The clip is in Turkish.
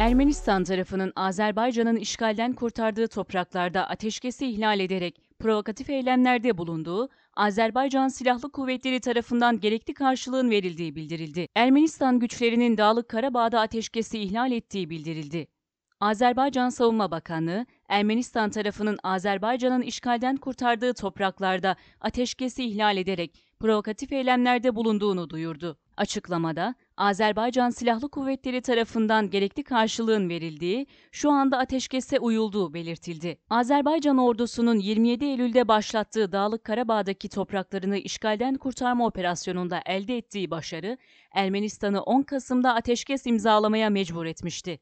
Ermenistan tarafının Azerbaycan'ın işgalden kurtardığı topraklarda ateşkesi ihlal ederek provokatif eylemlerde bulunduğu, Azerbaycan Silahlı Kuvvetleri tarafından gerekli karşılığın verildiği bildirildi. Ermenistan güçlerinin Dağlık Karabağ'da ateşkesi ihlal ettiği bildirildi. Azerbaycan Savunma Bakanlığı, Ermenistan tarafının Azerbaycan'ın işgalden kurtardığı topraklarda ateşkesi ihlal ederek provokatif eylemlerde bulunduğunu duyurdu. Açıklamada, Azerbaycan Silahlı Kuvvetleri tarafından gerekli karşılığın verildiği, şu anda ateşkese uyulduğu belirtildi. Azerbaycan ordusunun 27 Eylül'de başlattığı Dağlık Karabağ'daki topraklarını işgalden kurtarma operasyonunda elde ettiği başarı, Ermenistan'ı 10 Kasım'da ateşkes imzalamaya mecbur etmişti.